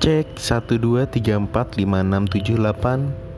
Cek 1 2 3 4 5 6 7 8